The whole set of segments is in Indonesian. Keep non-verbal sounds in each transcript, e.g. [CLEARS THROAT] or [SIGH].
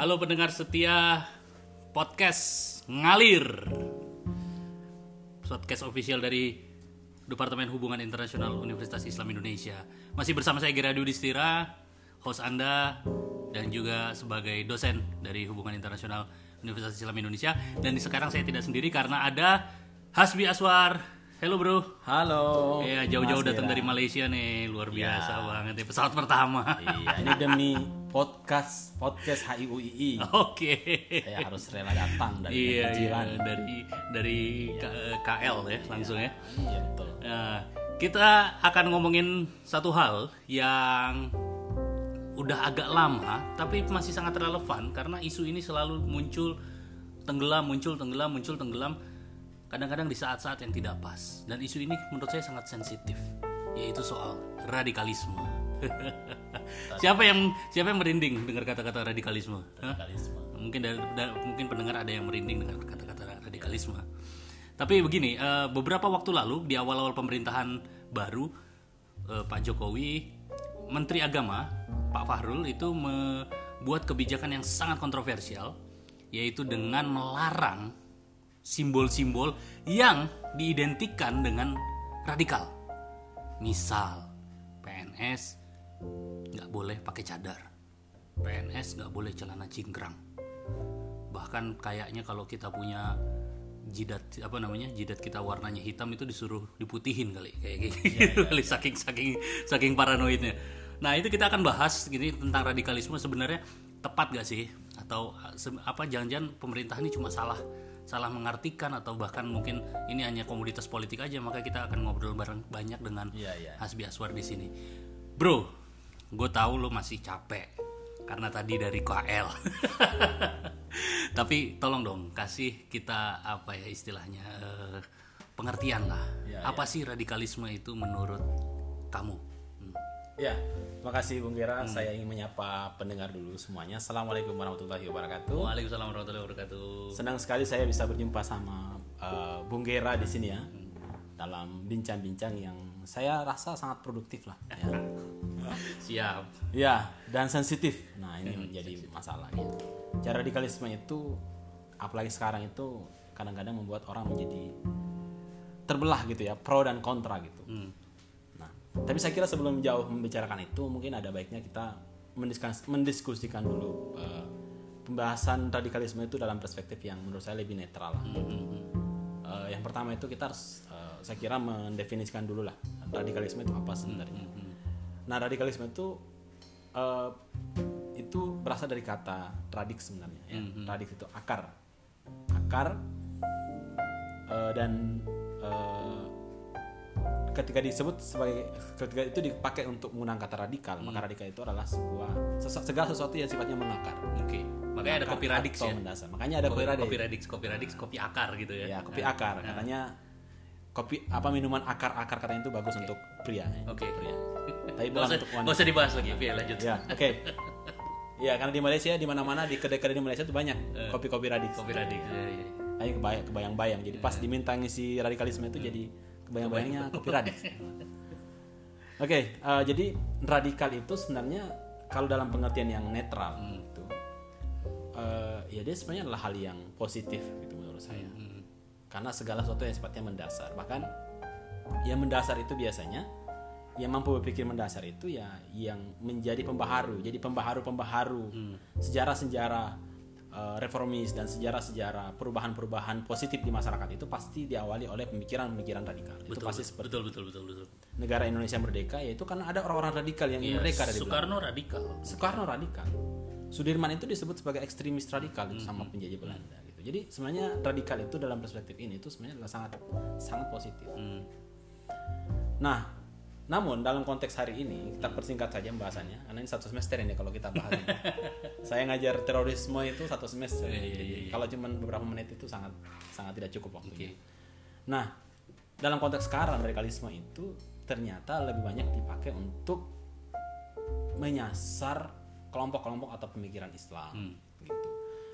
Halo pendengar setia podcast ngalir. Podcast official dari Departemen Hubungan Internasional Universitas Islam Indonesia. Masih bersama saya Gerardo Distira, host Anda dan juga sebagai dosen dari Hubungan Internasional Universitas Islam Indonesia. Dan sekarang saya tidak sendiri karena ada Hasbi Aswar. Halo bro. Halo. Ya jauh-jauh datang dari Malaysia nih, luar biasa Ya. banget ya pesawat pertama. Iya, ini demi podcast podcast HIUII. Oke. Saya harus rela datang dari Iya, iya, dari dari K- KL ya langsung ya. Iya betul. Nah, kita akan ngomongin satu hal yang udah agak lama tapi masih sangat relevan karena isu ini selalu muncul tenggelam muncul tenggelam muncul tenggelam kadang-kadang di saat-saat yang tidak pas dan isu ini menurut saya sangat sensitif yaitu soal radikalisme [LAUGHS] siapa yang siapa yang merinding dengar kata-kata radikalisme Hah? Radikalisme. mungkin dari, da- mungkin pendengar ada yang merinding dengan kata-kata radikalisme. Tapi begini, eh, beberapa waktu lalu di awal-awal pemerintahan baru eh, Pak Jokowi, Menteri Agama Pak Fahrul itu membuat kebijakan yang sangat kontroversial, yaitu dengan melarang simbol-simbol yang diidentikan dengan radikal. Misal PNS nggak boleh pakai cadar, PNS nggak boleh celana cingkrang. Bahkan kayaknya kalau kita punya jidat apa namanya jidat kita warnanya hitam itu disuruh diputihin kali. Kayak gitu [LAUGHS] kali saking saking saking paranoidnya. Nah itu kita akan bahas gini tentang radikalisme sebenarnya tepat gak sih? Atau se- apa jangan-jangan pemerintah ini cuma salah salah mengartikan atau bahkan mungkin ini hanya komoditas politik aja maka kita akan ngobrol bareng banyak dengan iya. Hasbi Aswar di sini. Bro gue tahu lo masih capek karena tadi dari KL [LAUGHS] tapi tolong dong kasih kita apa ya istilahnya eh, pengertian lah Ya, apa sih radikalisme itu menurut kamu Hmm. Ya, terima kasih Bung Gera. Hmm. Saya ingin menyapa pendengar dulu semuanya. Assalamualaikum warahmatullahi wabarakatuh. Waalaikumsalam warahmatullahi wabarakatuh Senang sekali saya bisa berjumpa sama eh, Bung Gera di sini ya. Dalam bincang-bincang yang saya rasa sangat produktif lah. Ya. [LAUGHS] siap Ya, dan sensitif. Nah, ini menjadi masalah gitu. Cara radikalisme itu apalagi sekarang itu kadang-kadang membuat orang menjadi terbelah gitu ya, pro dan kontra gitu. Hmm. Nah, tapi saya kira sebelum jauh membicarakan itu, mungkin ada baiknya kita mendiskus- mendiskusikan dulu eh, pembahasan radikalisme itu dalam perspektif yang menurut saya lebih netral. lah. Eh, yang pertama itu kita harus, eh, saya kira mendefinisikan dulu lah radikalisme itu apa sebenarnya. Nah, radikalisme itu eh, itu berasal dari kata radik sebenarnya. Ya. Radik itu akar, akar eh, dan eh, ketika disebut sebagai ketika itu dipakai untuk menggunakan kata radikal, maka radikal itu adalah sebuah sesu- segala sesuatu yang sifatnya mengakar. oke makanya ada kopi radix atau ya mendasar. Makanya ada kopi radix. kopi radix kopi radix kopi akar gitu ya Ya, kopi akar. Katanya kopi apa minuman akar-akar katanya itu bagus untuk pria. ya. oke pria. Tapi bukan usah, untuk wanita. usah dibahas lagi Oke, lanjut Ya, oke. Ya, karena di Malaysia di mana-mana di kedai-kedai di Malaysia itu banyak kopi-kopi radix. kopi radix ya, ya. Ayo kebayang kebayang-bayang. Jadi pas diminta ngisi radikalisme itu jadi kebayang-bayangnya kopi radix. [LAUGHS] Oke, eh, jadi radikal itu sebenarnya kalau dalam pengertian yang netral itu eh, ya dia sebenarnya adalah hal yang positif gitu menurut saya. Karena segala sesuatu yang sifatnya mendasar. Bahkan yang mendasar itu biasanya yang mampu berpikir mendasar itu ya yang menjadi pembaharu, jadi pembaharu-pembaharu sejarah-sejarah eh, reformis dan sejarah-sejarah perubahan-perubahan positif di masyarakat itu pasti diawali oleh pemikiran-pemikiran radikal. itu betul pasti seperti betul betul betul betul negara Indonesia merdeka yaitu karena ada orang-orang radikal yang Iya, merdeka dari Belanda. Soekarno radikal Soekarno radikal. Sudirman itu disebut sebagai ekstremis radikal itu sama penjajah Belanda gitu. Jadi sebenarnya radikal itu dalam perspektif ini itu sebenarnya adalah sangat sangat positif. Hmm. Nah, namun dalam konteks hari ini kita persingkat saja pembahasannya karena ini satu semester ini kalau kita bahas. [LAUGHS] Saya ngajar terorisme itu satu semester. Iya, Jadi Kalau cuma beberapa menit itu sangat sangat tidak cukup Oke. waktunya. Nah, dalam konteks sekarang radikalisme itu ternyata lebih banyak dipakai untuk menyasar kelompok-kelompok atau pemikiran Islam gitu.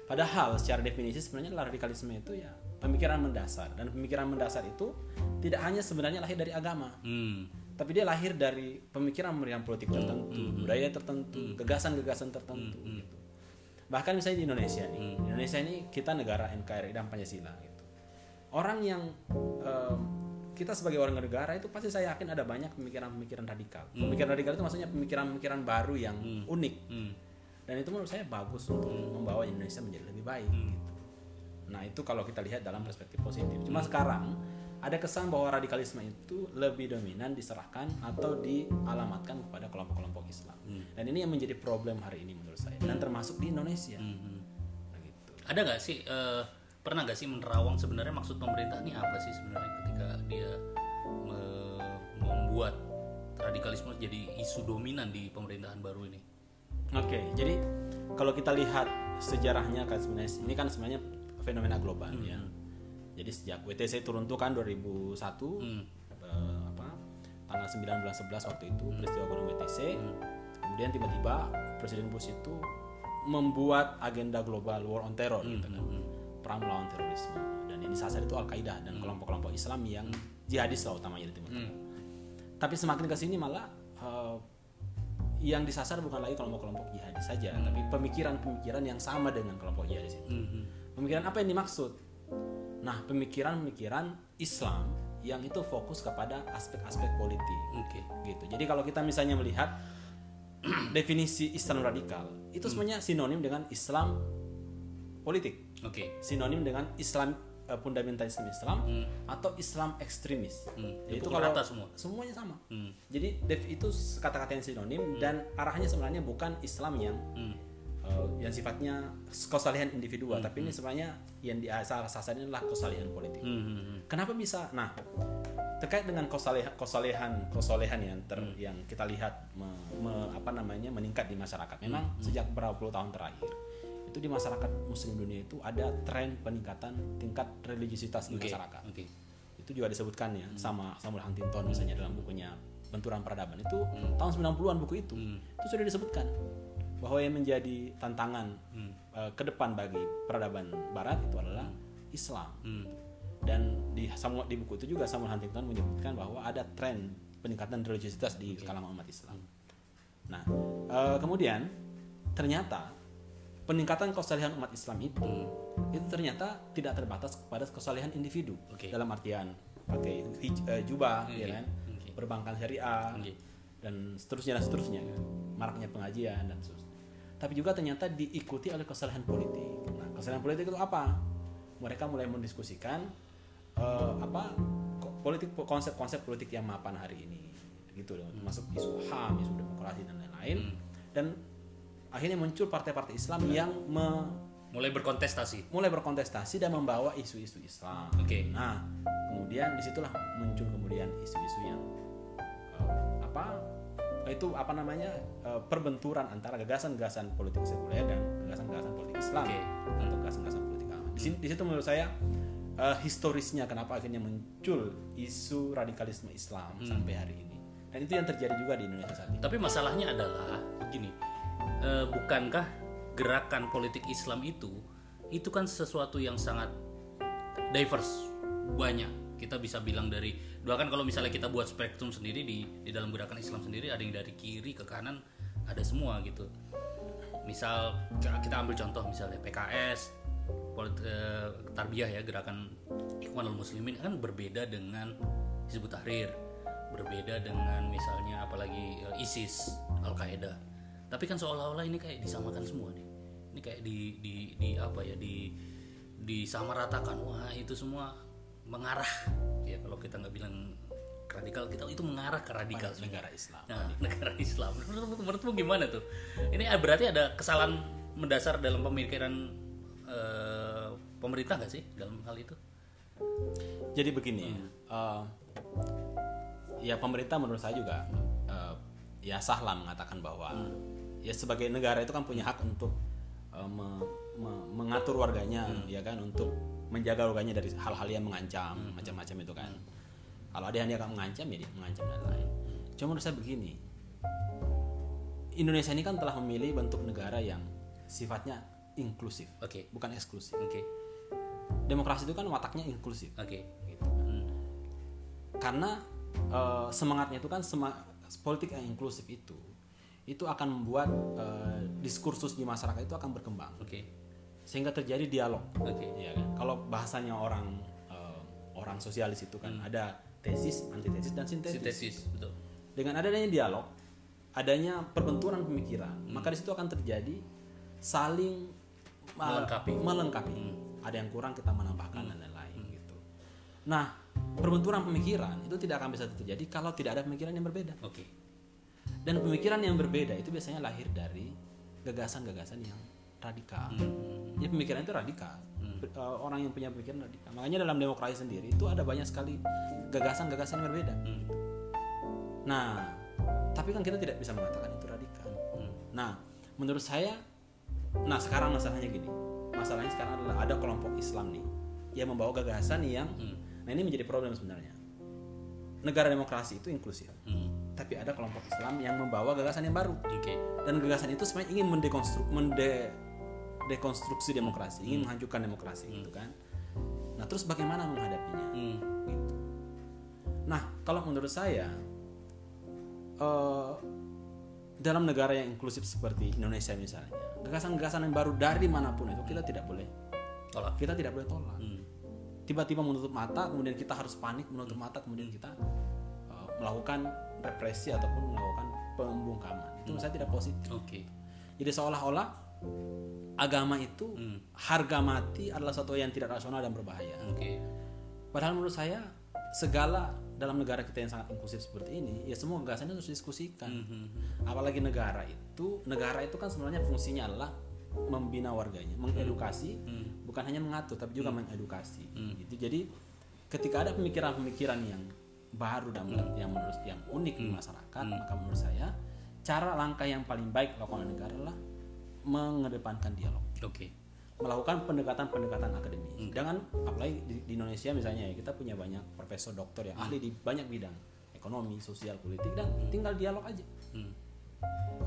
Padahal secara definisi sebenarnya radikalisme itu ya pemikiran mendasar. Dan pemikiran mendasar itu tidak hanya sebenarnya lahir dari agama, Hmm. tapi dia lahir dari pemikiran-pemikiran politik tertentu, budaya tertentu, gagasan-gagasan tertentu. gitu. bahkan misalnya di Indonesia nih di Indonesia ini kita negara NKRI dan Pancasila gitu. Orang yang em, kita sebagai orang negara itu pasti saya yakin ada banyak pemikiran-pemikiran radikal. Pemikiran radikal itu maksudnya pemikiran-pemikiran baru yang unik. Hmm. Dan itu menurut saya bagus untuk membawa Indonesia menjadi lebih baik gitu. Nah itu kalau kita lihat dalam perspektif positif. Cuma sekarang ada kesan bahwa radikalisme itu lebih dominan diserahkan atau dialamatkan kepada kelompok-kelompok Islam. Dan ini yang menjadi problem hari ini menurut saya dan termasuk di Indonesia. Nah, gitu. Ada nggak sih eh, pernah nggak sih menerawang sebenarnya maksud pemerintah ini apa sih sebenarnya ketika dia me- membuat radikalisme jadi isu dominan di pemerintahan baru ini? Oke, jadi kalau kita lihat sejarahnya kan sebenarnya ini kan sebenarnya fenomena global ya. Jadi sejak WTC turun tuh kan 2001 Hmm. eh, apa tanggal 9 bulan 11 waktu itu peristiwa gunung WTC. Kemudian tiba-tiba Presiden Bush itu membuat agenda global war on terror gitu kan. Perang melawan terorisme dan yang disasar itu Al Qaeda dan kelompok-kelompok Islam yang jihadis lah utamanya di Timur Tengah. Tapi semakin ke sini malah eh, yang disasar bukan lagi kelompok-kelompok jihadis saja, tapi pemikiran-pemikiran yang sama dengan kelompok jihadis itu. Pemikiran apa yang dimaksud? Nah, pemikiran-pemikiran Islam yang itu fokus kepada aspek-aspek politik Oke. gitu. Jadi kalau kita misalnya melihat [CLEARS THROAT] definisi Islam radikal, itu sebenarnya sinonim dengan Islam politik, Oke. sinonim dengan Islam fundamentalisme Islam atau Islam ekstremis. Jadi Dipukul rata semua. Semuanya sama. Hmm. Jadi dev itu kata-kata yang sinonim dan arahnya sebenarnya bukan Islam yang Hmm. uh, yang sifatnya kesalehan individual, tapi ini sebenarnya yang di asal sasarannya adalah kesalehan politik. Hmm, hmm, hmm. Kenapa bisa? Nah, terkait dengan kesalehan kesalehan kesalehan yang ter, yang kita lihat me- me- apa namanya meningkat di masyarakat. Memang sejak beberapa puluh tahun terakhir itu di masyarakat Muslim dunia itu ada tren peningkatan tingkat religiusitas di masyarakat. Oke. itu juga disebutkan ya sama Samuel Huntington misalnya dalam bukunya Benturan Peradaban. Itu tahun 90-an buku itu. Itu sudah disebutkan bahwa yang menjadi tantangan eh, ke depan bagi peradaban barat itu adalah Islam. Hmm. dan di Samuel, di buku itu juga Samuel Huntington menyebutkan bahwa ada tren peningkatan religiusitas di kalangan umat Islam. Nah, eh, kemudian ternyata peningkatan kesalehan umat Islam itu itu ternyata tidak terbatas kepada kesalehan individu. Oke. dalam artian pakai hij- eh, jubah ya kan? Oke. perbankan syariah Oke. dan seterusnya dan seterusnya. Maraknya pengajian dan seterusnya. Tapi juga ternyata diikuti oleh kesalahan politik. Nah kesalahan politik itu apa? Mereka mulai mendiskusikan eh, apa politik konsep-konsep politik yang mapan hari ini. Gitu loh masuk isu ham isu demokrasi dan lain-lain. Dan akhirnya muncul partai-partai Islam yang me- Mulai berkontestasi. mulai berkontestasi dan membawa isu-isu Islam Oke. Nah, kemudian di situlah muncul kemudian isu-isu yang eh, apa itu apa namanya eh, perbenturan antara gagasan-gagasan politik sekuler dan gagasan-gagasan politik Islam Oke. atau gagasan-gagasan politik agama. Di, sini- di situ menurut saya eh, historisnya kenapa akhirnya muncul isu radikalisme Islam sampai hari ini. Dan itu yang terjadi juga di Indonesia saat ini. Tapi masalahnya adalah eh, bukankah gerakan politik Islam itu itu kan sesuatu yang sangat diverse, banyak. Kita bisa bilang dari bahkan kalau misalnya kita buat spektrum sendiri di di dalam gerakan Islam sendiri ada yang dari kiri ke kanan ada semua gitu. Misal kita ambil contoh misalnya PKS, polit- eh, Tarbiyah ya gerakan Ikhwanul Muslimin kan berbeda dengan Hizbut Tahrir, berbeda dengan misalnya apalagi eh, ISIS, Al Qaeda. Tapi kan seolah-olah ini kayak disamakan semua nih. Ini kayak di di di apa ya di disamaratakan wah itu semua mengarah ya kalau kita nggak bilang radikal kita itu mengarah ke radikal negara Islam. Nah, [LAUGHS] negara Islam. Menurut, menurutmu gimana tuh? Ini eh, berarti ada kesalahan mendasar dalam pemikiran eh, pemerintah nggak sih dalam hal itu? Jadi begini, eh, ya pemerintah menurut saya juga ya sah lah mengatakan bahwa ya sebagai negara itu kan punya hak untuk eh, me- me- mengatur warganya, ya kan, untuk menjaga warganya dari hal-hal yang mengancam macam-macam itu kan. Kalau ada yang dia akan mengancam ya dia mengancam dan lain. Cuma menurut saya begini, Indonesia ini kan telah memilih bentuk negara yang sifatnya inklusif, Oke. bukan eksklusif. Oke. Demokrasi itu kan wataknya inklusif Oke. gitu karena eh, semangatnya itu kan sema- politik yang inklusif itu itu akan membuat eh, diskursus di masyarakat itu akan berkembang Oke. sehingga terjadi dialog Oke. Iya kan? Kalau bahasanya orang eh, orang sosialis itu kan ada tesis, antitesis dan sintesis. Sintesis, betul. Dengan adanya dialog, adanya perbenturan pemikiran, maka di situ akan terjadi saling uh, Melengkapi. melengkapi. Ada yang kurang kita menambahkan dan lain-lain gitu. Nah, perbenturan pemikiran itu tidak akan bisa terjadi kalau tidak ada pemikiran yang berbeda. Oke. Dan pemikiran yang berbeda itu biasanya lahir dari gagasan-gagasan yang radikal. Ya pemikiran itu radikal. Pe- eh, orang yang punya pemikiran radikal. Makanya dalam demokrasi sendiri itu ada banyak sekali gagasan-gagasan yang berbeda. Nah, tapi kan kita tidak bisa mengatakan itu radikal. Nah, menurut saya, nah sekarang masalahnya gini. Masalahnya sekarang adalah ada kelompok Islam nih yang membawa gagasan yang, nah ini menjadi problem sebenarnya. Negara demokrasi itu inklusif, Hmm. tapi ada kelompok Islam yang membawa gagasan yang baru Oke. dan gagasan itu sebenarnya ingin mendekonstru mende dekonstruksi demokrasi, ingin menghancurkan demokrasi gitu kan. Nah, terus bagaimana menghadapinya? Hmm. Gitu. Nah, kalau menurut saya eh, dalam negara yang inklusif seperti Indonesia misalnya, gagasan-gagasan yang baru dari mana pun itu kita tidak boleh Tolak. kita tidak boleh tolak. Hmm. Tiba-tiba menutup mata, kemudian kita harus panik menutup mata, kemudian kita eh, melakukan represi ataupun melakukan pembungkaman. Itu menurut saya tidak positif. Oke. Jadi seolah-olah agama itu harga mati adalah sesuatu yang tidak rasional dan berbahaya. Oke. Padahal menurut saya segala dalam negara kita yang sangat inklusif seperti ini, ya semua gagasannya harus diskusikan. Apalagi negara itu, negara itu kan sebenarnya fungsinya adalah membina warganya, mengedukasi, bukan hanya mengatur tapi juga mengedukasi. Gitu. Jadi ketika ada pemikiran-pemikiran yang baru dan yang menurut yang unik di masyarakat, maka menurut saya cara langkah yang paling baik dilakukan negara adalah mengedepankan dialog Oke. melakukan pendekatan-pendekatan akademis. Jangan apalagi di, di Indonesia misalnya ya kita punya banyak profesor doktor yang ahli di banyak bidang ekonomi, sosial, politik dan tinggal dialog aja. Hmm.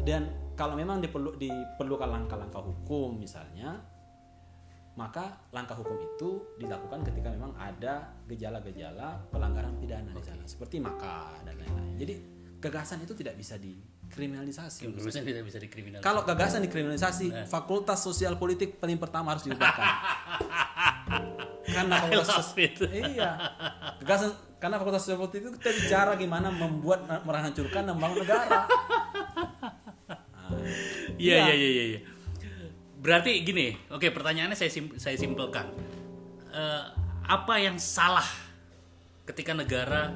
Dan kalau memang diperlu diperlukan langkah-langkah hukum misalnya, maka langkah hukum itu dilakukan ketika memang ada gejala-gejala pelanggaran pidana di sana, seperti maka dan lain-lain. Jadi gagasan itu tidak bisa dikriminalisasi. Kemudian tidak bisa dikriminalisasi. Kalau gagasan dikriminalisasi, Fakultas Sosial Politik paling pertama harus diubahkan. [LAUGHS] karena fakultas it. iya, gagasan karena Fakultas Sosial Politik itu kita bicara gimana membuat menghancurkan dan membangun negara. [LAUGHS] Iya iya iya iya. iya. Berarti gini, oke pertanyaannya saya sim- saya simpelkan. Eh, apa yang salah ketika negara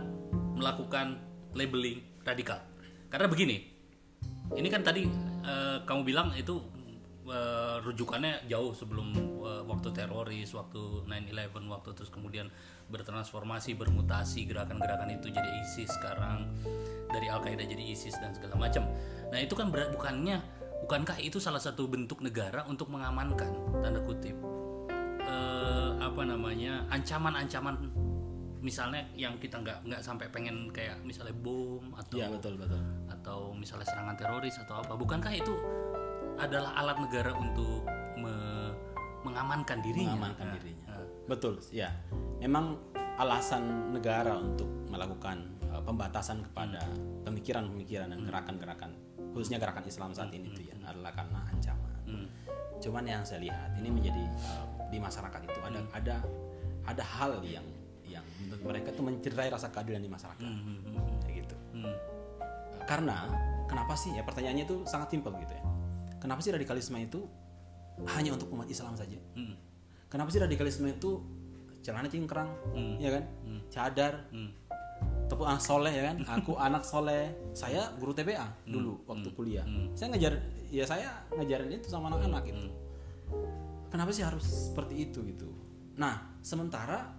melakukan labeling radikal? Karena begini, ini kan tadi eh, kamu bilang itu eh, rujukannya jauh sebelum eh, waktu teroris, waktu 9/11, waktu terus kemudian bertransformasi, bermutasi gerakan-gerakan itu jadi ISIS sekarang dari Al Qaeda jadi ISIS dan segala macam. Nah itu kan berat bukannya bukankah itu salah satu bentuk negara untuk mengamankan tanda kutip eh, apa namanya ancaman-ancaman misalnya yang kita nggak nggak sampai pengen kayak misalnya bom atau Iya betul betul. atau misalnya serangan teroris atau apa bukankah itu adalah alat negara untuk me- mengamankan dirinya Mengamankan Nah, dirinya. nah, Betul, ya. Memang alasan negara untuk melakukan uh, pembatasan kepada pemikiran-pemikiran dan gerakan-gerakan khususnya gerakan Islam saat ini itu ya adalah karena ancaman. Cuman yang saya lihat ini menjadi uh, di masyarakat itu ada ada ada hal yang yang menurut mereka itu mencederai rasa keadilan di masyarakat. Kayak gitu. hmm, Karena kenapa sih ya pertanyaannya itu sangat simpel gitu ya. Kenapa sih radikalisme itu hanya untuk umat Islam saja? hmm, Kenapa sih radikalisme itu celana cingkrang, ya kan? Cadar, hmm, ataupun anak soleh ya kan? Aku anak soleh. Saya guru TPA dulu waktu kuliah. Saya ngajar, ya saya ngajarin itu sama anak-anak gitu. Kenapa sih harus seperti itu gitu? Nah, sementara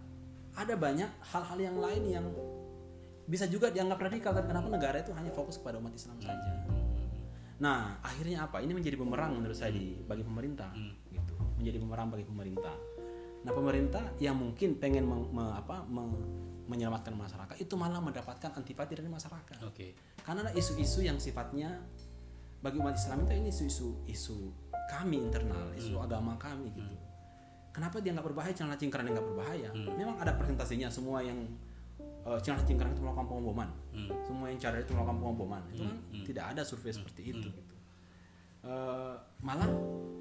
ada banyak hal-hal yang lain yang bisa juga dianggap radikal tapi kenapa negara itu hanya fokus kepada umat Islam saja? Nah, akhirnya apa? Ini menjadi bumerang menurut saya di bagi pemerintah, gitu. Menjadi bumerang bagi pemerintah. Nah, pemerintah yang mungkin pengen meng- me- apa, me- menyelamatkan masyarakat itu malah mendapatkan antipati dari masyarakat. oke Karena ada isu-isu yang sifatnya bagi umat Islam itu ini isu-isu isu kami internal, isu agama kami gitu. Kenapa dia nggak berbahaya celana cingkrang yang nggak berbahaya? Memang ada presentasinya semua yang eh, Cina Cingkrang itu melakukan pengeboman Hmm. semua yang cadar itu melakukan pengeboman itu kan tidak ada survei seperti itu gitu. Eh, malah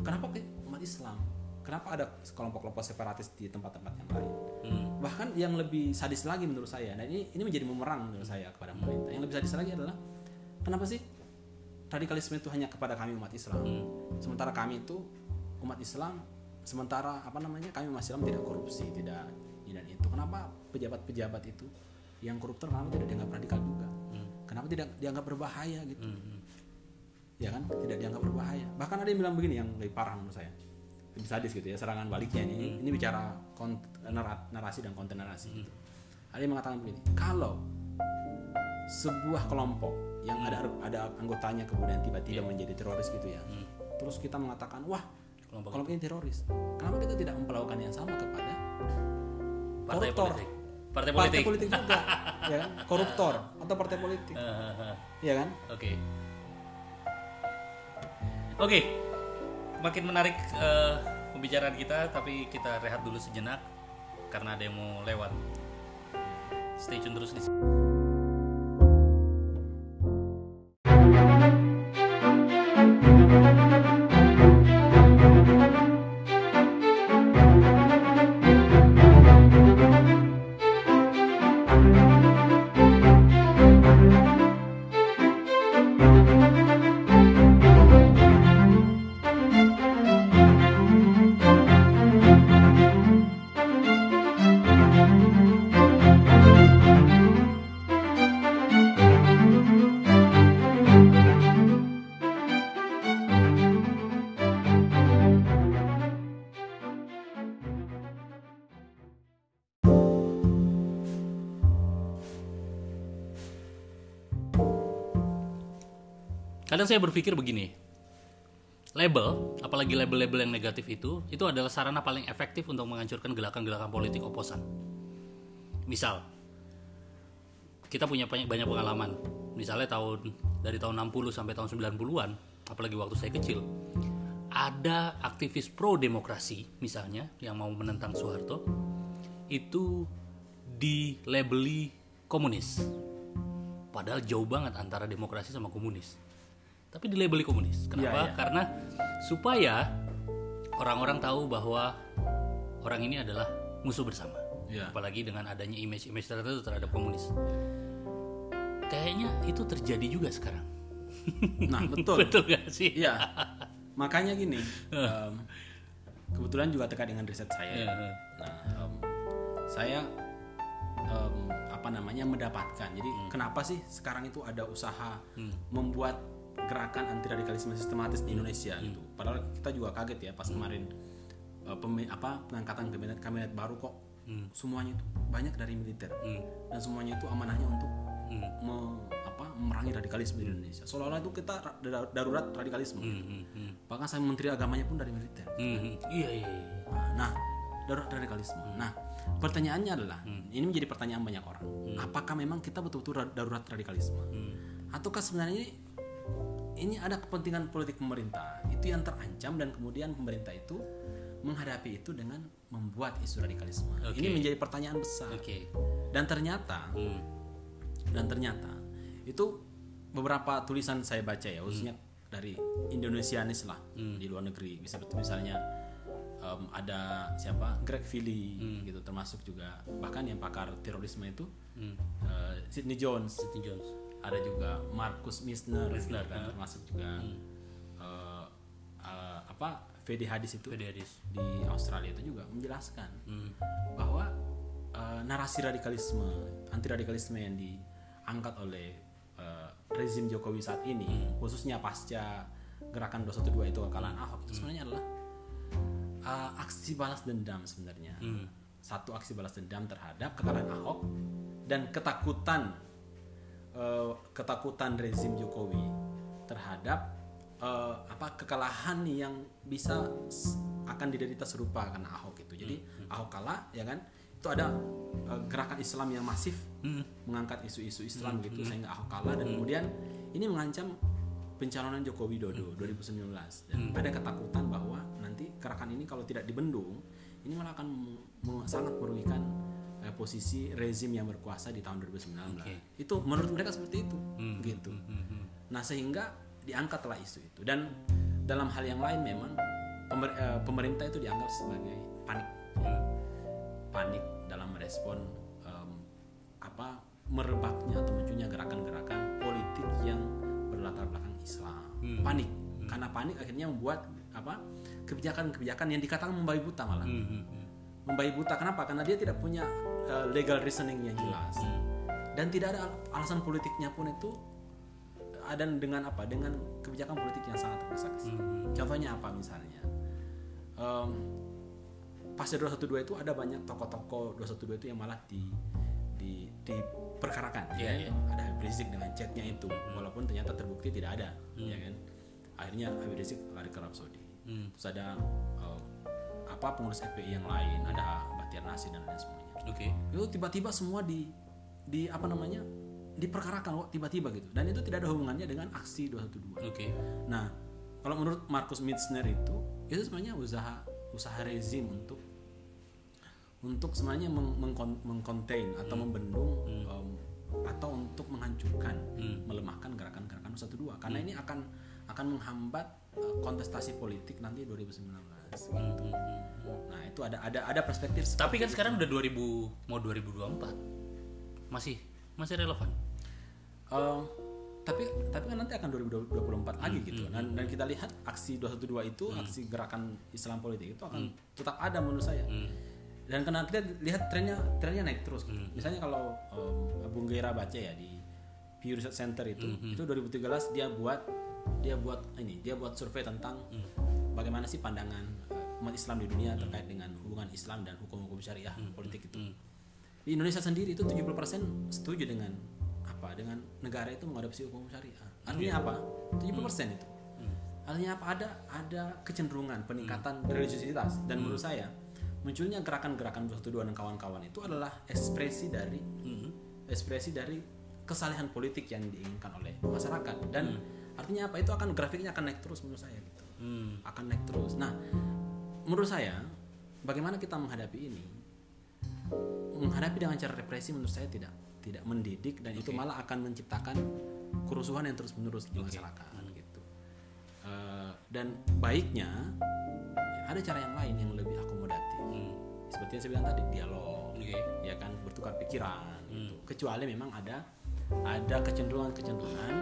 kenapa ke umat Islam? Kenapa ada kelompok-kelompok separatis di tempat-tempat yang lain? Hmm. bahkan yang lebih sadis lagi menurut saya dan ini ini menjadi memerang menurut saya kepada pemerintah. Yang lebih sadis lagi adalah kenapa sih radikalisme itu hanya kepada kami umat Islam? Sementara kami itu umat Islam sementara apa namanya kami umat Islam tidak korupsi tidak ini dan itu. Kenapa pejabat-pejabat itu yang koruptor kenapa tidak dianggap radikal juga? Kenapa tidak dianggap berbahaya gitu? Hmm. ya kan? Tidak dianggap berbahaya. Bahkan ada yang bilang begini yang lebih parah menurut saya. Lebih sadis gitu ya serangan baliknya ini. Ini bicara kont- nara- narasi dan konten narasi gitu. ada yang mengatakan begini kalau sebuah kelompok yang ada ada anggotanya kemudian tiba-tiba menjadi teroris gitu ya terus kita mengatakan wah Kelompok kelompok ini teroris kenapa kita tidak memperlakukan yang sama kepada Partai koruptor? politik. Partai partai politik. politik juga [LAUGHS] ya kan koruptor atau partai politik ya kan Oke. Oke. Makin menarik eh, pembicaraan kita, tapi kita rehat dulu sejenak karena ada yang mau lewat. Stay tune terus di sini. Kadang saya berpikir begini. Label, apalagi label-label yang negatif itu, itu adalah sarana paling efektif untuk menghancurkan gerakan-gerakan politik oposan. Misal, kita punya banyak, pengalaman. Misalnya tahun dari tahun 60 sampai tahun 90-an, apalagi waktu saya kecil, ada aktivis pro demokrasi misalnya yang mau menentang Soeharto itu dilabeli komunis. Padahal jauh banget antara demokrasi sama komunis. Tapi dilabeli komunis. Kenapa? Iya, iya. Karena supaya orang-orang tahu bahwa orang ini adalah musuh bersama. Iya. Apalagi dengan adanya image-image tertentu terhadap komunis. Kayaknya itu terjadi juga sekarang. nah [LAUGHS] betul Betul gak sih? Iya. Makanya gini, [LAUGHS] em, kebetulan juga terkait dengan riset saya. Iya. Nah, em, saya em, apa namanya mendapatkan. Jadi kenapa sih sekarang itu ada usaha membuat gerakan anti radikalisme sistematis di Indonesia gitu. Padahal kita juga kaget ya pas kemarin eh, pemi- apa pengangkatan kabinet kabinet baru kok semuanya itu banyak dari militer dan semuanya itu amanahnya untuk me- apa, memerangi radikalisme di Indonesia. Seolah-olah itu kita ra- dar- darurat radikalisme. Hmm, hmm, hmm. Bahkan saya menteri agamanya pun dari militer. Hmm, hmm. Iya, iya, iya. Nah, darurat radikalisme. Nah, pertanyaannya adalah, ini menjadi pertanyaan banyak orang. Apakah memang kita betul-betul ra- darurat radikalisme? Ataukah sebenarnya ini, ini ada kepentingan politik pemerintah itu yang terancam dan kemudian pemerintah itu menghadapi itu dengan membuat isu radikalisme. Oke. Ini menjadi pertanyaan besar. Oke. Dan ternyata Hmm. dan ternyata itu beberapa tulisan saya baca ya khususnya dari Indonesianis lah di luar negeri bisa seperti misalnya em, ada siapa Greg Philly gitu termasuk juga bahkan yang pakar terorisme itu Hmm. eh, Sidney Jones Sidney Jones. Ada juga Marcus Misner, gitu Misner, kan, termasuk juga eh, eh, apa VD Hadis itu Fede Hadis. di Australia itu juga menjelaskan Hmm. bahwa eh, narasi radikalisme anti radikalisme yang diangkat oleh eh, rezim Jokowi saat ini khususnya pasca gerakan 212 itu kekalahan Ahok itu sebenarnya adalah eh, aksi balas dendam sebenarnya Hmm. satu aksi balas dendam terhadap kekalahan Ahok dan ketakutan eh, ketakutan rezim Jokowi terhadap eh, apa kekalahan yang bisa akan diderita serupa karena Ahok itu. Jadi Ahok kalah ya kan? Itu ada eh, gerakan Islam yang masif mengangkat isu-isu Islam gitu sehingga Ahok kalah dan kemudian ini mengancam pencalonan Joko Widodo 2019 dan ada ketakutan bahwa nanti gerakan ini kalau tidak dibendung ini malah akan sangat merugikan eh, posisi rezim yang berkuasa di tahun 2019. Oke. Itu menurut mereka seperti itu, Hmm, gitu. hmm, hmm, hmm. Nah sehingga diangkatlah isu itu dan dalam hal yang lain memang pemer- eh, pemerintah itu dianggap sebagai panik, Hmm. panik dalam merespon em, apa merebaknya atau munculnya gerakan-gerakan politik yang berlatar belakang Islam. Hmm. Panik karena panik akhirnya membuat apa kebijakan-kebijakan yang dikatakan membabi buta malah Hmm, hmm, hmm. membabi buta kenapa karena dia tidak punya eh, legal reasoning yang jelas. Hmm. dan tidak ada al- alasan politiknya pun itu ada dengan apa? Dengan kebijakan politik yang sangat tergesa-gesa Hmm. contohnya apa misalnya? Em, pasca 212 itu ada banyak tokoh-tokoh 212 itu yang malah di di diperkarakan Iya, ya. iya. ada Habib Rizik dengan chatnya itu. Walaupun ternyata terbukti tidak ada ya kan? Akhirnya Habib Rizik lari ke Arab Saudi. Hmm. terus ada eh, apa pengurus FPI yang lain ada Bahtiar Nasir dan lain semuanya Oke. itu tiba-tiba semua di di apa namanya diperkarakan kok tiba-tiba gitu. Dan itu tidak ada hubungannya dengan aksi 212 Oke. nah kalau menurut Markus Mitzner itu itu sebenarnya usaha usaha rezim untuk untuk sebenarnya meng, mengkon- mengcontain atau membendung em, atau untuk menghancurkan Hmm. melemahkan gerakan-gerakan 212 karena ini akan akan menghambat eh, kontestasi politik nanti 2019 Hmm, hmm, hmm. nah itu ada ada ada perspektif Tapi kan sekarang udah 2000 mau 2024. Masih masih relevan. Em, tapi tapi kan nanti akan 2024 lagi Hmm, gitu dan dan kita lihat aksi 212 itu aksi gerakan Islam politik itu akan tetap ada menurut saya Hmm. dan karena kita lihat trennya trennya naik terus gitu. misalnya kalau em, Bung Gera baca ya di Pew Research Center itu itu 2013 dia buat dia buat ini dia buat survei tentang bagaimana sih pandangan eh, umat Islam di dunia terkait dengan hubungan Islam dan hukum-hukum syariah politik itu? di Indonesia sendiri itu 70% setuju dengan apa? Dengan negara itu mengadopsi hukum syariah. Artinya apa? 70% itu. Artinya apa? Ada ada kecenderungan peningkatan religiositas. Dan menurut saya munculnya gerakan-gerakan 212 dan kawan-kawan itu adalah ekspresi dari Hmm. ekspresi dari kesalehan politik yang diinginkan oleh masyarakat. Dan artinya apa? Itu akan grafiknya akan naik terus menurut saya gitu Hmm. akan naik terus nah menurut saya bagaimana kita menghadapi ini menghadapi dengan cara represi menurut saya tidak tidak mendidik dan itu malah akan menciptakan kerusuhan yang terus menerus di masyarakat gitu Eh, dan baiknya ada cara yang lain yang lebih akomodatif Hmm. seperti yang saya bilang tadi dialog Oke. ya kan bertukar pikiran gitu. kecuali memang ada ada kecenderungan-kecenderungan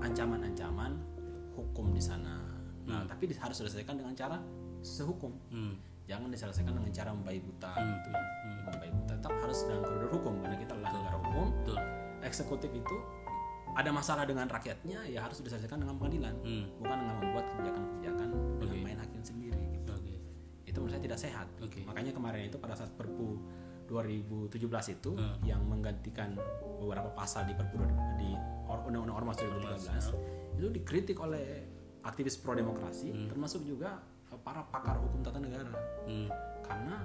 ancaman-ancaman hukum di sana nah tapi di- harus diselesaikan dengan cara sehukum Hmm. jangan diselesaikan dengan cara membayi buta gitu ya membayi buta tetap harus dalam koridor hukum karena kita adalah negara hukum Betul. eksekutif itu ada masalah dengan rakyatnya ya harus diselesaikan dengan pengadilan Hmm. bukan dengan membuat kebijakan-kebijakan dengan Oke. main hakim sendiri gitu Oke. itu menurut saya tidak sehat. Oke. Makanya kemarin itu pada saat Perpu 2017 itu Hmm. yang menggantikan beberapa pasal di Perpu di Undang-Undang Ormas 2013 itu dikritik oleh aktivis pro demokrasi termasuk juga eh, para pakar hukum tata negara. Hmm. karena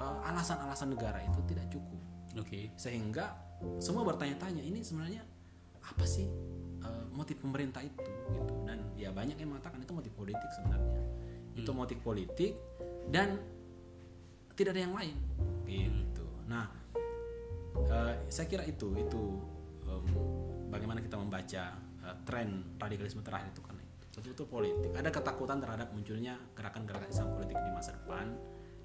eh, alasan-alasan negara itu tidak cukup. Oke. sehingga semua bertanya-tanya ini sebenarnya apa sih eh, motif pemerintah itu? Gitu. Dan ya banyak yang mengatakan itu motif politik sebenarnya. Itu motif politik dan tidak ada yang lain. Gitu. Nah eh, saya kira itu itu em, bagaimana kita membaca eh, tren radikalisme terakhir itu karena itu betul-betul politik. Ada ketakutan terhadap munculnya gerakan-gerakan Islam politik di masa depan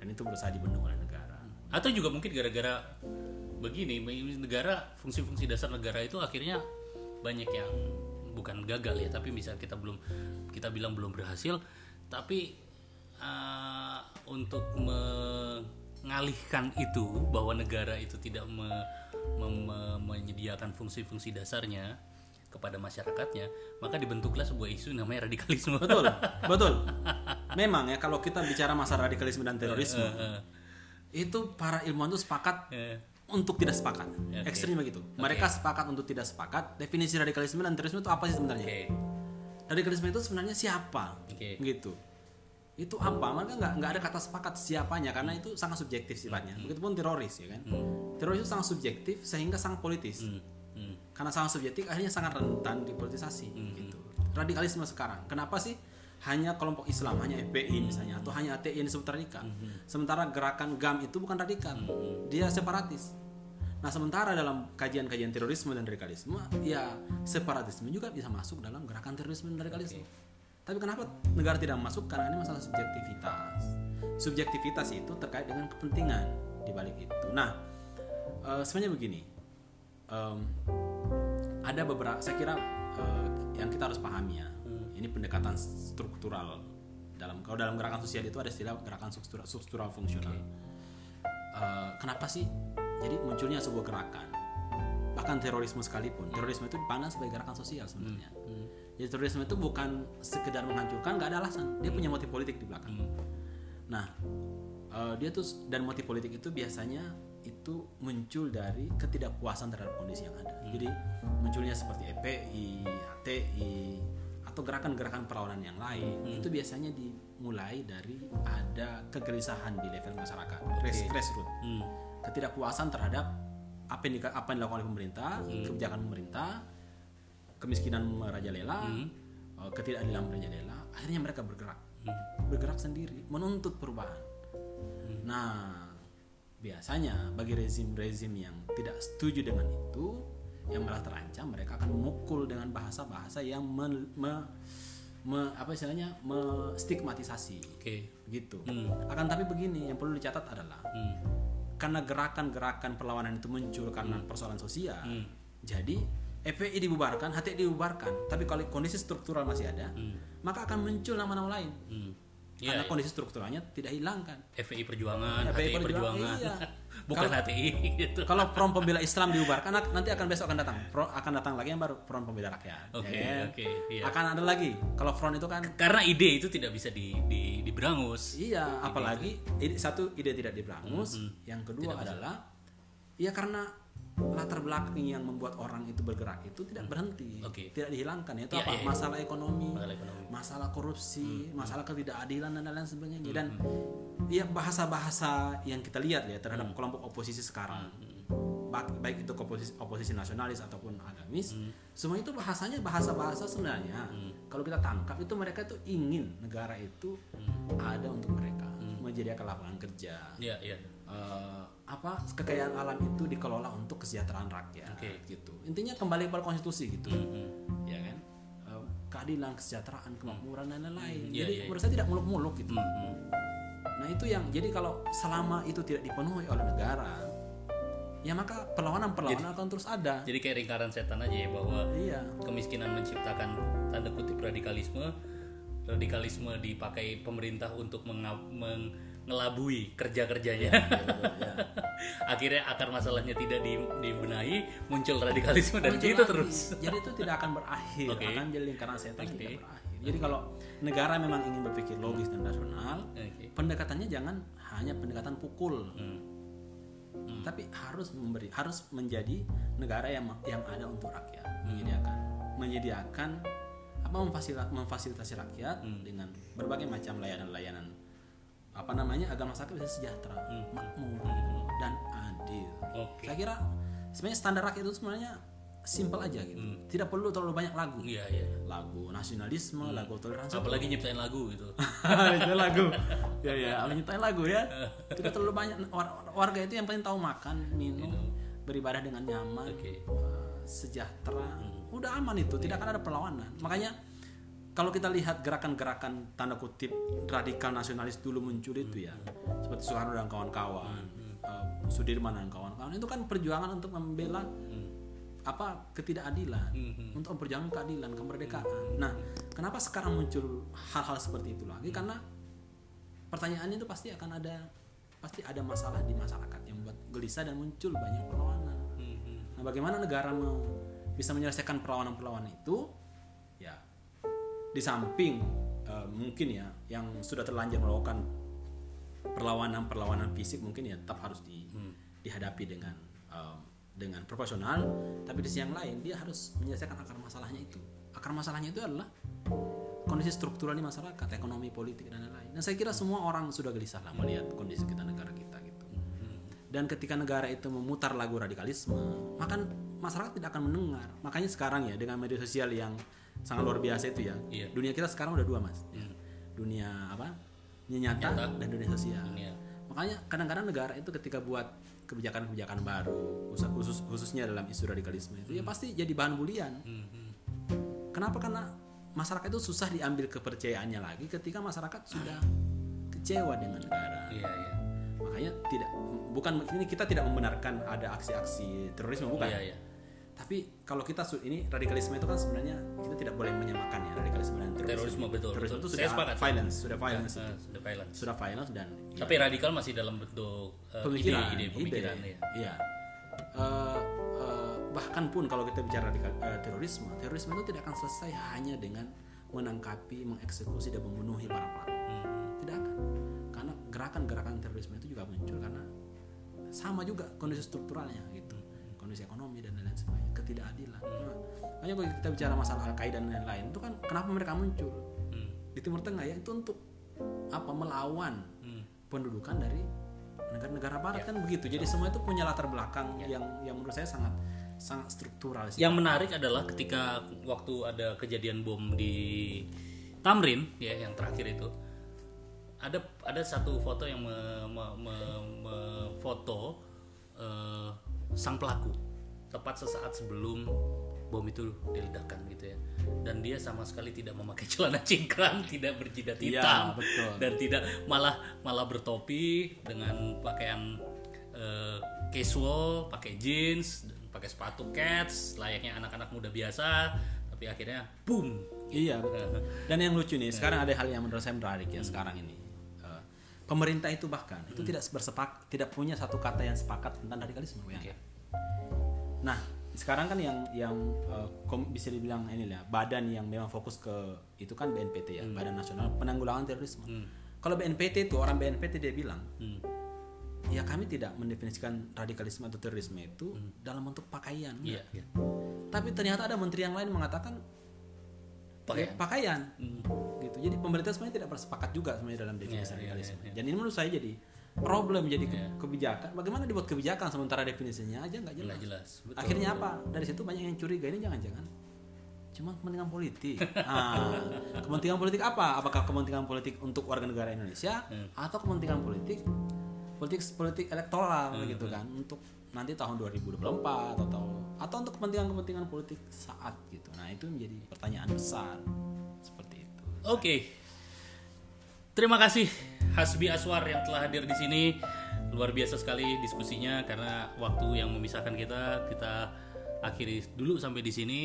dan itu berusaha dibendung oleh negara. Atau juga mungkin gara-gara begini, negara fungsi-fungsi dasar negara itu akhirnya banyak yang bukan gagal ya, tapi misal kita belum kita bilang belum berhasil, tapi eh, untuk mengalihkan itu bahwa negara itu tidak me- mem- me- menyediakan fungsi-fungsi dasarnya kepada masyarakatnya, maka dibentuklah sebuah isu namanya radikalisme. betul [LAUGHS] betul. Memang ya kalau kita bicara masalah radikalisme dan terorisme itu para ilmuwan itu sepakat Eh, untuk tidak sepakat. Oke. ekstrim begitu. Mereka sepakat untuk tidak sepakat. Definisi radikalisme dan terorisme itu apa sih sebenarnya? Oke, radikalisme itu sebenarnya siapa? Oke. gitu. Itu apa? Mereka nggak nggak ada kata sepakat siapanya karena itu sangat subjektif sifatnya. Begitupun teroris ya kan? Teroris itu sangat subjektif sehingga sangat politis. Hmm, hmm, karena sangat subjektif akhirnya sangat rentan dipolitisasi gitu radikalisme sekarang kenapa sih hanya kelompok Islam, hanya FPI misalnya, atau hanya ATI yang disebut radikal. Sementara gerakan GAM itu bukan radikal, dia separatis. Nah, sementara dalam kajian-kajian terorisme dan radikalisme, ya separatisme juga bisa masuk dalam gerakan terorisme dan radikalisme. Tapi kenapa negara tidak masuk? Karena ini masalah subjektivitas. Subjektivitas itu terkait dengan kepentingan di balik itu. Nah, eh, sebenarnya begini, em, ada beberapa, saya kira eh, yang kita harus pahami ya, ini pendekatan struktural. Dalam kalau dalam gerakan sosial itu ada istilah gerakan struktural, struktural fungsional. Eh, kenapa sih? Jadi munculnya sebuah gerakan, bahkan terorisme sekalipun, terorisme itu dipandang sebagai gerakan sosial sebenarnya. Jadi terorisme itu bukan sekedar menghancurkan, nggak ada alasan, dia punya motif politik di belakang. Nah, eh, dia tuh dan motif politik itu biasanya itu muncul dari ketidakpuasan terhadap kondisi yang ada. Jadi munculnya seperti EPI, HTI, atau gerakan-gerakan perlawanan yang lain itu biasanya dimulai dari ada kegelisahan di level masyarakat, grassroots, Hmm. ketidakpuasan terhadap apa yang, apa yang dilakukan oleh pemerintah, kebijakan pemerintah, kemiskinan merajalela, eh, ketidakadilan merajalela, akhirnya mereka bergerak, bergerak sendiri, menuntut perubahan. Nah, biasanya bagi rezim-rezim yang tidak setuju dengan itu, yang malah terancam, mereka akan memukul dengan bahasa-bahasa yang me- me- me- apa istilahnya, stigmatisasi, Oke. gitu. Hmm. Akan tapi begini, yang perlu dicatat adalah Hmm. karena gerakan-gerakan perlawanan itu muncul karena persoalan sosial, Hmm. jadi FPI dibubarkan, HTI dibubarkan, tapi kalau kondisi struktural masih ada, maka akan muncul nama-nama lain. Hmm. Karena Ya, kondisi strukturalnya tidak hilangkan. FPI Perjuangan, FPI HTI Perjuangan, Perjuangan, iya. [LAUGHS] bukan HTI gitu. Kalau Front Pembela Islam [LAUGHS] dibubarkan, nanti akan besok akan datang. Pro, akan datang lagi yang baru Front Pembela Rakyat. Oke, ya. oke, iya. Akan ada lagi. Kalau Front itu kan Karena ide itu tidak bisa di, di diberangus. Iya, apalagi ide, satu ide tidak diberangus, yang kedua adalah ya karena latar belakang yang membuat orang itu bergerak itu tidak berhenti, Oke. tidak dihilangkan. Itu Iya, apa? iya, iya. Masalah ekonomi, Masalah ekonomi. masalah korupsi, masalah ketidakadilan dan lain-lain sebagainya. Dan ya bahasa-bahasa yang kita lihat ya terhadap kelompok oposisi sekarang, baik, baik itu oposisi, oposisi nasionalis ataupun agamis, semua itu bahasanya bahasa-bahasa sebenarnya. Kalau kita tangkap itu mereka itu ingin negara itu ada untuk mereka, menyediakan lapangan kerja, Iya, iya. eh, apa kekayaan alam itu dikelola untuk kesejahteraan rakyat Oke. gitu. Intinya kembali pada konstitusi gitu. Hmm. ya kan? Eh, keadilan kesejahteraan kemakmuran dan lain-lain. Iya, jadi iya, menurut saya tidak muluk-muluk gitu. Hmm. nah itu yang jadi kalau selama itu tidak dipenuhi oleh negara ya maka perlawanan-perlawanan akan terus ada. Jadi kayak lingkaran setan aja ya bahwa iya. kemiskinan menciptakan tanda kutip radikalisme. Radikalisme dipakai pemerintah untuk menga- mengelabui kerja-kerjanya ya. [LAUGHS] akhirnya akar masalahnya tidak di- dibenahi muncul radikalisme dan Muncul gitu lagi. terus jadi itu tidak akan berakhir Oke. akan jadi lingkaran setan Oke. tidak berakhir jadi kalau negara memang ingin berpikir logis dan rasional Oke. pendekatannya jangan hanya pendekatan pukul Hmm. tapi harus memberi harus menjadi negara yang yang ada untuk rakyat Hmm. menyediakan menyediakan apa memfasilitasi, memfasilitasi rakyat Hmm. dengan berbagai macam layanan-layanan apa namanya? Agar masyarakat bisa sejahtera makmur gitu loh, dan adil. Hmm. Oke. saya kira sebenarnya standar rakyat itu sebenarnya simpel aja gitu. Tidak perlu terlalu banyak lagu. Hmm. iya iya. Lagu nasionalisme lagu toleransi. Apalagi nyiptain lagu gitu. [LAUGHS] Itu lagu. Ya ya nyiptain lagu ya. [LAUGHS] Tidak terlalu banyak. War- warga itu yang penting tahu makan minum beribadah dengan nyaman Oke. eh, sejahtera. Udah aman itu. Tidak akan ada perlawanan. Makanya kalau kita lihat gerakan-gerakan tanda kutip radikal nasionalis dulu muncul itu ya seperti Soekarno dan kawan-kawan eh, Sudirman dan kawan-kawan itu kan perjuangan untuk membela apa ketidakadilan untuk memperjuangkan keadilan kemerdekaan. Nah kenapa sekarang muncul hal-hal seperti itu lagi? Karena pertanyaannya itu pasti akan ada pasti ada masalah di masyarakat yang membuat gelisah dan muncul banyak perlawanan. Nah bagaimana negara mau bisa menyelesaikan perlawanan-perlawanan itu di samping eh, mungkin ya yang sudah terlanjur melakukan perlawanan-perlawanan fisik mungkin ya tetap harus di, dihadapi dengan eh, dengan proporsional tapi di sisi yang lain dia harus menyelesaikan akar masalahnya itu. Akar masalahnya itu adalah kondisi struktural di masyarakat ekonomi politik dan lain-lain. Dan saya kira semua orang sudah gelisah lah melihat kondisi kita negara kita gitu. Dan ketika negara itu memutar lagu radikalisme maka masyarakat tidak akan mendengar. Makanya sekarang ya dengan media sosial yang sangat luar biasa itu ya Iya. dunia kita sekarang udah dua mas Hmm. dunia apa dunia nyata, Nyata. dan dunia sosial Iya. makanya kadang-kadang negara itu ketika buat kebijakan-kebijakan baru khusus, khusus- khususnya dalam isu radikalisme itu ya pasti jadi bahan bulian Hmm, hmm. kenapa karena masyarakat itu susah diambil kepercayaannya lagi ketika masyarakat sudah kecewa dengan negara Iya, iya. makanya tidak bukan ini kita tidak membenarkan ada aksi-aksi terorisme bukan Iya, iya. Tapi kalau kita ini radikalisme itu kan sebenarnya kita tidak boleh menyamakan ya radikalisme dan terorisme Terorisme, betul, terorisme betul. itu Saya sudah sepakat. violence sudah violence Eh, sudah violence. sudah violence dan ya, Tapi radikal masih dalam bentuk eh, pemikiran ide, ide pemikiran ide. ya. Iya. Eh, eh, bahkan pun kalau kita bicara radikal, eh, terorisme terorisme itu tidak akan selesai hanya dengan menangkapi mengeksekusi dan membunuhi para pelaku Hmm. tidak akan karena gerakan-gerakan terorisme itu juga muncul karena sama juga kondisi strukturalnya gitu kondisi ekonomi dan lain-lain sebagainya. Ketidakadilan. Cuma, makanya kalau kita bicara masalah al qaeda dan lain-lain itu kan kenapa mereka muncul? Hmm. di timur tengah ya itu untuk apa melawan Hmm. pendudukan dari negara-negara barat. Kan begitu. Jadi semua itu punya latar belakang yang yang menurut saya sangat sangat struktural sih. Yang menarik adalah ketika waktu ada kejadian bom di Tamrin ya yang terakhir itu ada ada satu foto yang me- me- me- memfoto eh, sang pelaku. Tepat sesaat sebelum bom itu diledakkan gitu ya. Dan dia sama sekali tidak memakai [LAUGHS] celana cingkrang tidak berjidat Iya, hitam. betul. dan tidak malah malah bertopi dengan pakaian eh, casual pakai jeans pakai sepatu cats layaknya anak-anak muda biasa. Tapi akhirnya boom. Iya betul. [LAUGHS] dan yang lucu nih sekarang ada hal yang menurut saya menarik ya sekarang ini pemerintah itu bahkan itu tidak bersepak tidak punya satu kata yang sepakat tentang radikalisme ya. Oke. Nah, sekarang kan yang yang kom- bisa dibilang ini lah badan yang memang fokus ke itu kan BNPT ya, Badan Nasional Penanggulangan Terorisme. Hmm. Kalau BNPT itu orang BNPT dia bilang, Hmm. ya kami tidak mendefinisikan radikalisme atau terorisme itu dalam bentuk pakaian. Hmm. Iya, iya. Tapi ternyata ada menteri yang lain mengatakan Pakaian. ya, pakaian. Hmm. Gitu. Jadi pemerintah sebenarnya tidak bersepakat juga sebenarnya dalam definisi Iya, iya, radikalisme. iya, iya. Dan ini menurut saya jadi problem jadi Iya. kebijakan. Bagaimana dibuat kebijakan sementara definisinya aja nggak jelas. Nggak jelas. Betul. Akhirnya apa? Dari situ banyak yang curiga ini jangan-jangan cuma kepentingan politik. [LAUGHS] Ah, kepentingan politik apa? Apakah kepentingan politik untuk warga negara Indonesia Hmm. atau kepentingan politik politik politik elektoral Hmm, gitu kan untuk nanti tahun 2024 atau atau untuk kepentingan-kepentingan politik saat gitu. Nah, itu menjadi pertanyaan besar seperti itu. Oke. Terima kasih Hasbi Aswar yang telah hadir di sini. Luar biasa sekali diskusinya karena waktu yang memisahkan kita kita akhiri dulu sampai di sini.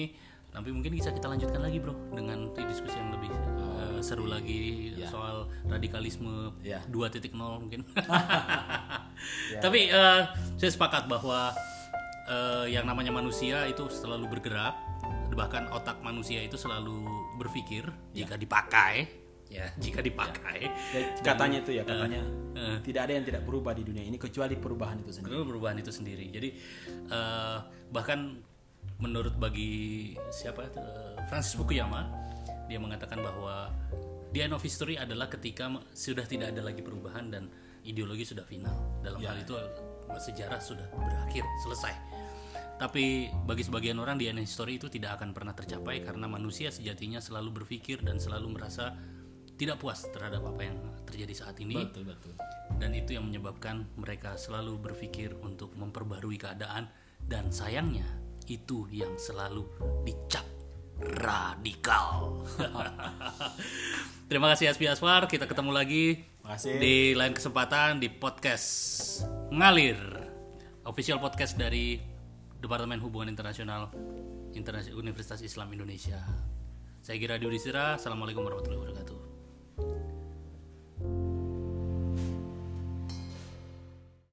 Tapi mungkin bisa kita lanjutkan lagi, Bro, dengan diskusi yang lebih eh, seru lagi soal radikalisme Ya. 2.0 mungkin. [LAUGHS] [LAUGHS] Tapi eh, saya sepakat bahwa eh, yang namanya manusia itu selalu bergerak, bahkan otak manusia itu selalu berpikir jika dipakai, ya [LAUGHS] jika dipakai. Ya, katanya itu ya, katanya eh. tidak ada yang tidak berubah di dunia ini kecuali perubahan itu sendiri. Perubahan itu sendiri. Jadi eh, bahkan menurut bagi siapa Francis Fukuyama dia mengatakan bahwa the end of history adalah ketika sudah tidak ada lagi perubahan dan ideologi sudah final. Dalam hal itu sejarah sudah berakhir, selesai. Tapi bagi sebagian orang the end of history itu tidak akan pernah tercapai karena manusia sejatinya selalu berpikir dan selalu merasa tidak puas terhadap apa yang terjadi saat ini Betul, betul. dan itu yang menyebabkan mereka selalu berpikir untuk memperbarui keadaan dan sayangnya itu yang selalu dicap radikal. [LAUGHS] Terima kasih Aspi Aswar, kita ketemu lagi Makasih. di lain kesempatan di podcast Ngalir, official podcast dari Departemen Hubungan Internasional Interna- Universitas Islam Indonesia. Saya Gira Diudisira, Assalamualaikum warahmatullahi wabarakatuh.